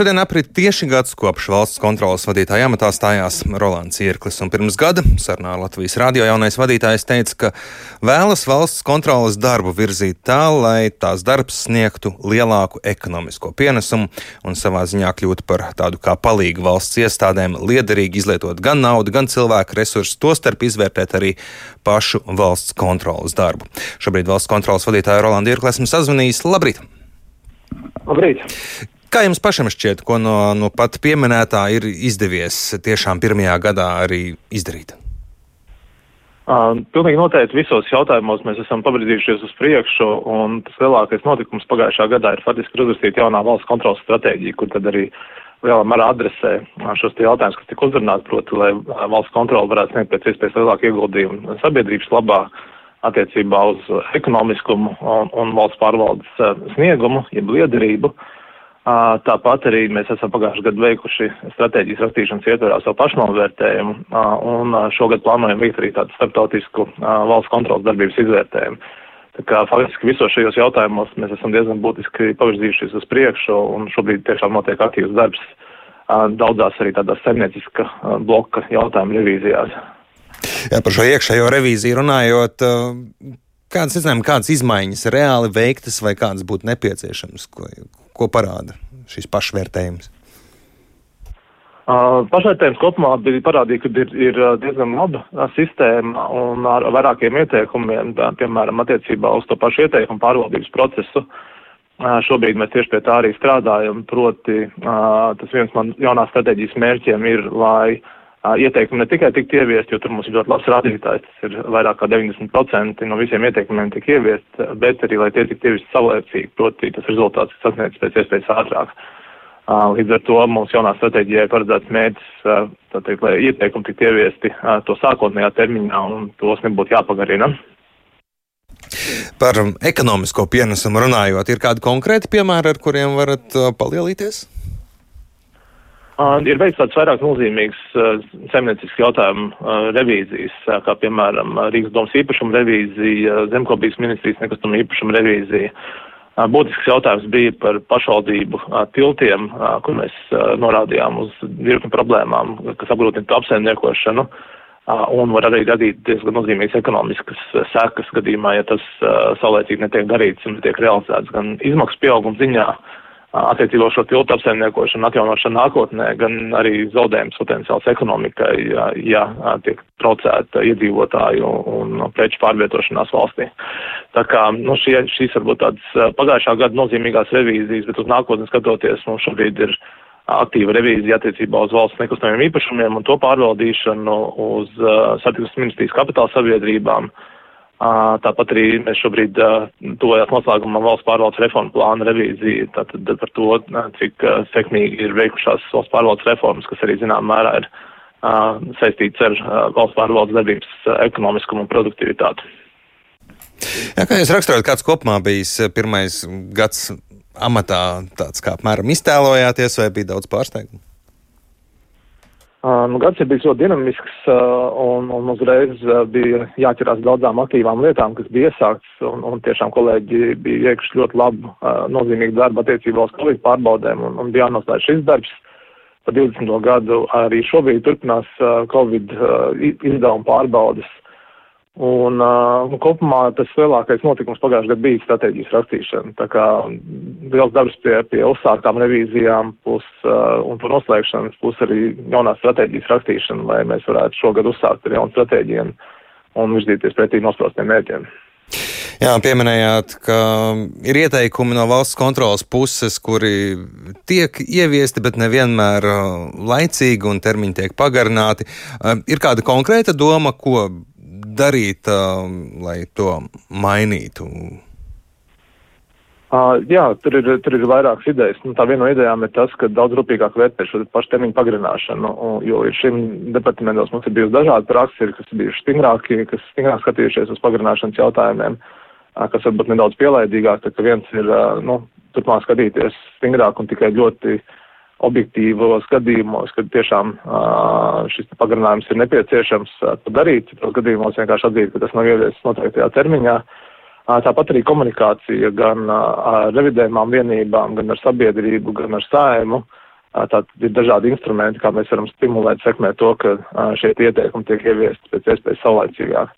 Šodien aprit tieši gads kopš valsts kontrolas vadītāja amatā stājās Rolands Irklis, un pirms gada sarunā Latvijas radio jaunais vadītājs teica, ka vēlas valsts kontrolas darbu virzīt tā, lai tās darbs sniegtu lielāku ekonomisko pienesumu un savā ziņā kļūtu par tādu kā palīgu valsts iestādēm, liederīgi izlietot gan naudu, gan cilvēku resursus, tostarp izvērtēt arī pašu valsts kontrolas darbu. Šobrīd valsts kontrolas vadītāja Rolanda Irklis esmu sazvanījis. Labrīt! Labrīt! Kā jums pašam šķiet, ko no, no pat pieminētā ir izdevies tiešām pirmajā gadā arī izdarīt? Uh, pilnīgi noteikti visos jautājumos mēs esam pavirzījušies uz priekšu, un tas lielākais notikums pagājušā gadā ir faktiski uzrakstīt jaunā valsts kontrolas stratēģija, kur tad arī lielā mērā adresē šos jautājumus, kas tika uzrunāti, proti, lai valsts kontrola varētu sniegt pēc iespējas lielāku ieguldījumu sabiedrības labā attiecībā uz ekonomiskumu un, un valsts pārvaldes sniegumu, jeb liederību. Uh, Tāpat arī mēs esam pagājušajā gadā veikuši stratēģijas rakstīšanas ietverā savu pašnovērtējumu, un šogad plānojam veikt arī tādu starptautisku valsts kontrolas darbības izvērtējumu. Tā kā faktiski visos šajos jautājumos mēs esam diezgan būtiski pavirzījušies uz priekšu, un šobrīd tiešām notiek aktīvs darbs daudzās arī tādās saimnieciska bloka jautājumu revīzijās. Jā, par šo iekšējo revīziju runājot, kādas, zinām, kādas izmaiņas reāli veiktas vai kādas būtu nepieciešamas, ko, ko parāda šis pašvērtējums? Uh, pašvērtējums kopumā bija parādīja, ka ir, ir diezgan laba sistēma un ar vairākiem ieteikumiem, tā, piemēram, attiecībā uz to pašu ieteikumu pārvaldības procesu. Uh, šobrīd mēs tieši pie tā arī strādājam, proti uh, tas viens man jaunās strateģijas mērķiem ir, lai ieteikumi ne tikai tiktu ieviest, jo tur mums ir ļoti labs rādītājs, tas ir vairāk kā 90% no visiem ieteikumiem tik ieviest, bet arī, lai tie tiktu ieviest savlaicīgi, proti tas rezultāts ir sasniegts pēc iespējas ātrāk. Līdz ar to mums jaunā stratēģijā ir paredzēts mērķis, teikt, lai ieteikumi tiktu ieviesti to sākotnējā termiņā un tos nebūtu jāpagarina. Par ekonomisko pienesumu runājot, ir kādi konkrēti piemēri, ar kuriem varat palielīties? Ir veikts tāds vairāk nozīmīgs uh, saimniecisks jautājumu uh, revīzijas, uh, kā piemēram Rīgas domas īpašuma revīzija, Zemkopības ministrijas nekustama īpašuma revīzija. Būtisks jautājums bija par pašvaldību tiltiem, kur mēs norādījām uz virkni problēmām, kas apgrūtina apsaimniekošanu un var arī radīt diezgan nozīmīgas ekonomiskas sekas gadījumā, ja tas saulēcīgi netiek darīts un netiek realizēts gan izmaksu pieauguma ziņā, attiecībā šo tiltu apsaimniekošanu, atjaunošanu nākotnē, gan arī zaudējums potenciāls ekonomikai, ja, ja tiek traucēta iedzīvotāju un preču pārvietošanās valstī. Tā kā nu, šie, šīs varbūt tādas pagājušā gada nozīmīgās revīzijas, bet uz nākotni skatoties, mums šobrīd ir aktīva revīzija attiecībā uz valsts nekustamiem īpašumiem un to pārvaldīšanu, uz uh, satiksmes ministrijas kapitāla sabiedrībām. Uh, Tāpat arī mēs šobrīd tuvojās noslēgumam valsts pārvaldes reformu plāna revīzija, tātad par to, cik sekmīgi ir veikušās valsts pārvaldes reformas, kas arī zinām mērā ir saistīts ar valsts pārvaldes darbības ekonomiskumu un produktivitāti. Jā, kā jūs raksturojat, kāds kopumā bijis pirmais gads amatā, tāds kā apmēram iztēlojāties, vai bija daudz pārsteigumu? Nu, gads ir bijis ļoti dinamisks, un, un uzreiz bija jāķerās daudzām aktīvām lietām, kas bija iesākts, un, un tiešām kolēģi bija veikuši ļoti labu, nozīmīgu darbu attiecībā uz Covid pārbaudēm, un, un bija jānoslēdz šis darbs. Pa 20. gadu arī šobrīd turpinās Covid izdevuma pārbaudes Un, uh, un kopumā tas lielākais notikums pagājušajā gadā bija stratēģijas rakstīšana. Tā kā liels darbs pie, pie uzsāktām revīzijām, plus, uh, un par noslēgšanas, plus arī jaunās stratēģijas rakstīšana, lai mēs varētu šogad uzsākt ar jaunu stratēģiju un, un virzīties pretī nosprostiem mērķiem. Jā, pieminējāt, ka ir ieteikumi no valsts kontrolas puses, kuri tiek ieviesti, bet nevienmēr laicīgi un termiņi tiek pagarināti. Ir kāda konkrēta doma, ko darīt, uh, lai to mainītu? Uh, jā, tur ir, tur ir vairākas idejas. Nu, tā viena no idejām ir tas, ka daudz rūpīgāk vērtē šo pašu termiņu pagarināšanu, jo ir šim departamentos mums ir bijusi dažādi praksi, kas ir bijuši stingrāki, kas stingrāk skatījušies uz pagarināšanas jautājumiem, uh, kas varbūt nedaudz pielaidīgāk, tad viens ir, uh, nu, turpmāk skatīties stingrāk un tikai ļoti uh, objektīvos gadījumos, kad tiešām šis pagarinājums ir nepieciešams uh, darīt, citos gadījumos vienkārši atzīt, ka tas nav ieviesis noteiktajā termiņā. Tāpat arī komunikācija gan ar revidējumām vienībām, gan ar sabiedrību, gan ar saimu Tātad ir dažādi instrumenti, kā mēs varam stimulēt, sekmēt to, ka šie ieteikumi tiek ieviesti pēc iespējas saulaicīgāk.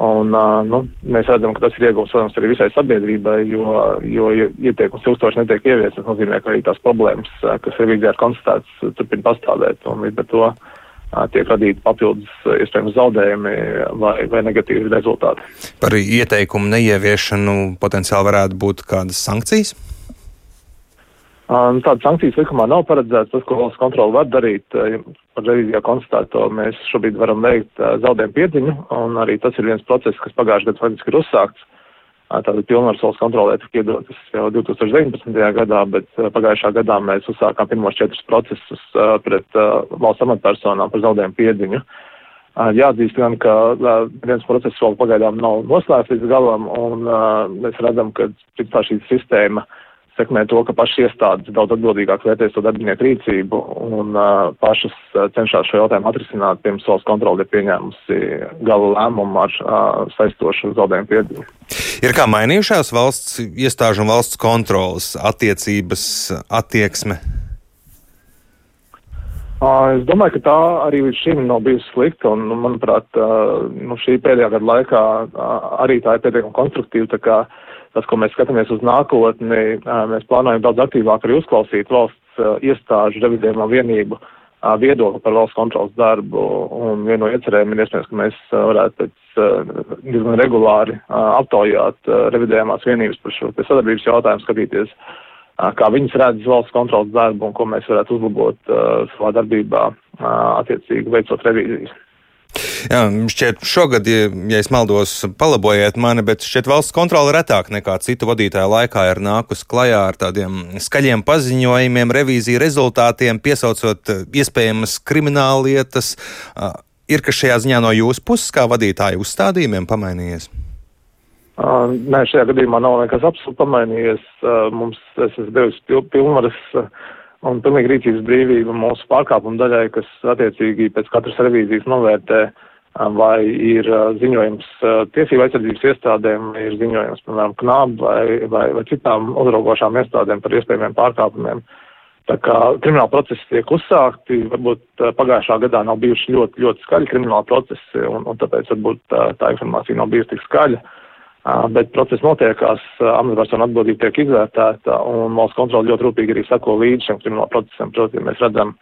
Un, nu, mēs redzam, ka tas ir iegūms, protams, arī visai sabiedrībai, jo, jo ieteikums ilgstoši netiek ieviests. Tas nozīmē, ka arī tās problēmas, kas revīzijā ir konstatētas, turpina pastāvēt. Un līdz ar to tiek radīti papildus iespējams zaudējumi vai, vai negatīvi rezultāti. Par ieteikumu neieviešanu potenciāli varētu būt kādas sankcijas? Tādas sankcijas likumā nav paredzētas. Tas, ko valsts kontrola var darīt, par revīzijā konstatēto, mēs šobrīd varam veikt zaudējumu piedziņu, un arī tas ir viens process, kas pagājušajā gadā faktiski ir uzsākts. Tātad pilnvaras valsts kontrolē tika iedotas jau 2019. gadā, bet pagājušā gadā mēs uzsākām pirmos četrus procesus pret valsts amatpersonām par zaudējumu piedziņu. Jāatzīst gan, ka viens process vēl pagaidām nav noslēgts līdz galam, un mēs redzam, ka šī sistēma uh, sekmē to, ka pašas iestādes daudz atbildīgāk vērtēs to darbinieku rīcību un uh, pašas cenšas šo jautājumu atrisināt, pirms valsts kontrole ir pieņēmusi gala lēmumu ar uh, saistošu zaudējumu piedzīvu. Ir kā mainījušās valsts iestāžu un valsts kontrolas attiecības attieksme? Es domāju, ka tā arī līdz šim nav bijusi slikta, un, manuprāt, nu, šī pēdējā gada laikā arī tā ir pietiekami konstruktīva. Tas, ko mēs skatāmies uz nākotni, mēs plānojam daudz aktīvāk arī uzklausīt valsts iestāžu revidējumā vienību viedokli par valsts kontrolas darbu, un viena no iecerējumiem ir iespējams, ka mēs varētu pēc diezgan regulāri aptaujāt revidējumās vienības par šo sadarbības jautājumu, skatīties, kā viņas redz valsts kontrolas darbu un ko mēs varētu uzlabot savā darbībā attiecīgi veicot revīzijas. Jā, šķiet, šogad, ja, ja es maldos, palabojiet mani, bet šķiet valsts kontrole retāk nekā citu vadītāju laikā ir nākus klajā ar tādiem skaļiem paziņojumiem, revīziju rezultātiem, piesaucot eh, iespējamas krimināllietas. Ir kas šajā ziņā no jūsu puses, kā vadītāja uzstādījumiem, pamainījies? Uh, nē, šajā gadījumā nav nekas absolūti pamainījies. Uh, mums es esmu devis pil pilnvaras uh, un pilnīgi rīcības brīvība mūsu pārkāpumu daļai, kas attiecīgi pēc katras revīzijas novērtē uh, vai ir ziņojums tiesību aizsardzības iestādēm, ir ziņojums, piemēram, KNAB vai, vai, vai citām uzraugošām iestādēm par iespējamiem pārkāpumiem. Tā kā krimināla procesi tiek uzsākti, varbūt pagājušā gadā nav bijuši ļoti, ļoti skaļi krimināla procesi, un, un tāpēc varbūt tā, tā informācija nav bijusi tik skaļa. Bet process notiekās, amatpersonu atbildība tiek izvērtēta, un valsts kontrola ļoti rūpīgi arī sako līdz šiem krimināla procesiem. Proti, mēs redzam,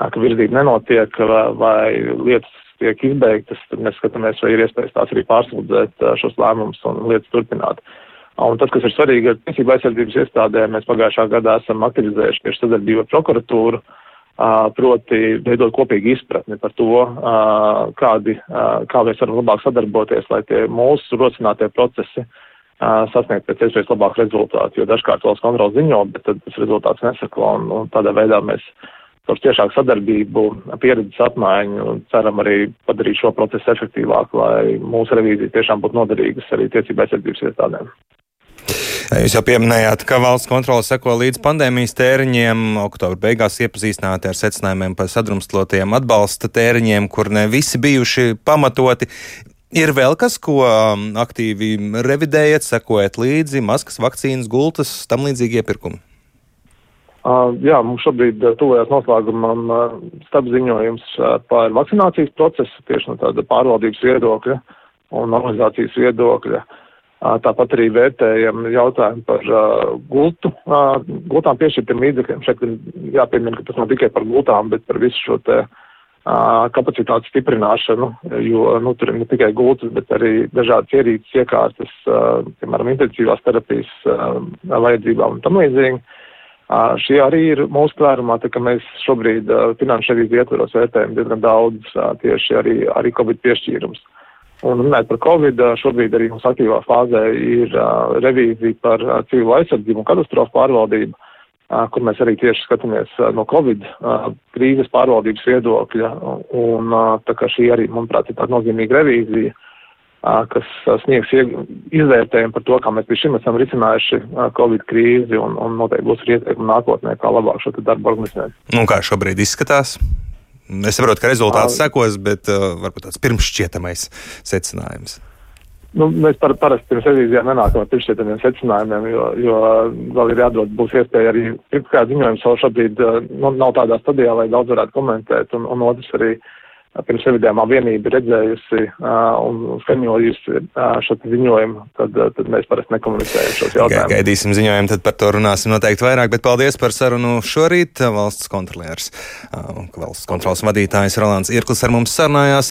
ka virzība nenotiek vai lietas tiek izbeigtas, tad mēs skatāmies, vai ir iespējas tās arī pārsūdzēt šos lēmumus un lietas turpināt. Un tas, kas ir svarīgi ar tiesību aizsardzības iestādēm, mēs pagājušā gadā esam aktivizējuši tieši sadarbību ar prokuratūru, proti veidot kopīgu izpratni par to, kādi, kā mēs varam labāk sadarboties, lai tie mūsu rosinātie procesi sasniegt pēc iespējas labāku rezultātu, jo dažkārt valsts kontrola ziņo, bet tad tas rezultāts nesako, un, un tādā veidā mēs caur ciešāku sadarbību, pieredzes apmaiņu un ceram arī padarīt šo procesu efektīvāku, lai mūsu revīzija tiešām būtu noderīgas arī tiecībai aizsardzības iestādēm. Jūs jau pieminējāt, ka valsts kontrole seko līdz pandēmijas tēriņiem. Oktobra beigās iepazīstināti ar secinājumiem par sadrumstalotajiem atbalsta tēriņiem, kur ne visi bijuši pamatoti. Ir vēl kas, ko um, aktīvi revidējat, sekojat līdzi, maskas, vakcīnas, gultas, tam līdzīgi iepirkumi? Uh, jā, mums šobrīd uh, tuvojas noslēgumam uh, starpziņojums par vakcinācijas procesu tieši no tāda pārvaldības viedokļa un organizācijas viedokļa. Tāpat arī vērtējam jautājumu par gultu, gultām piešķirtiem līdzekļiem. Šeit jāpiemina, ka tas nav tikai par gultām, bet par visu šo te kapacitātes stiprināšanu, jo nu, tur ir ne tikai gultas, bet arī dažādas ierīces, iekārtas, piemēram, intensīvās terapijas vajadzībām un tam līdzīgi. Šie arī ir mūsu klērumā, tā ka mēs šobrīd finanšu revīziju ietvaros vērtējam diezgan daudz tieši arī, arī Covid piešķīrums. Un runājot par Covid, šobrīd arī mums aktīvā fāzē ir revīzija par civilu aizsardzību un katastrofu pārvaldību, kur mēs arī tieši skatāmies no Covid krīzes pārvaldības viedokļa. Un tā kā šī arī, manuprāt, ir tāda nozīmīga revīzija kas sniegs izvērtējumu par to, kā mēs līdz šim esam risinājuši Covid krīzi un, un noteikti būs arī ieteikumi nākotnē, kā labāk šo darbu organizēt. Un kā šobrīd izskatās? Es saprotu, ka rezultāts sekos, bet uh, varbūt tāds pirmšķietamais secinājums. Nu, mēs par, parasti pirms revīzijām nenākam ar priekšsēdiem secinājumiem, jo, jo vēl ir jādod, būs iespēja arī, kā ziņojums vēl šobrīd nu, nav tādā stadijā, lai daudz varētu komentēt, un, un otrs arī pirms revīdējumā vienība redzējusi un skaņojusi uh, šo ziņojumu, tad, tad mēs parasti nekomunicējam šos jautājumus. Gaidīsim ziņojumu, tad par to runāsim noteikti vairāk, bet paldies par sarunu šorīt. Valsts kontrolieris, valsts kontrolas vadītājs Rolands Irklis ar mums sarunājās.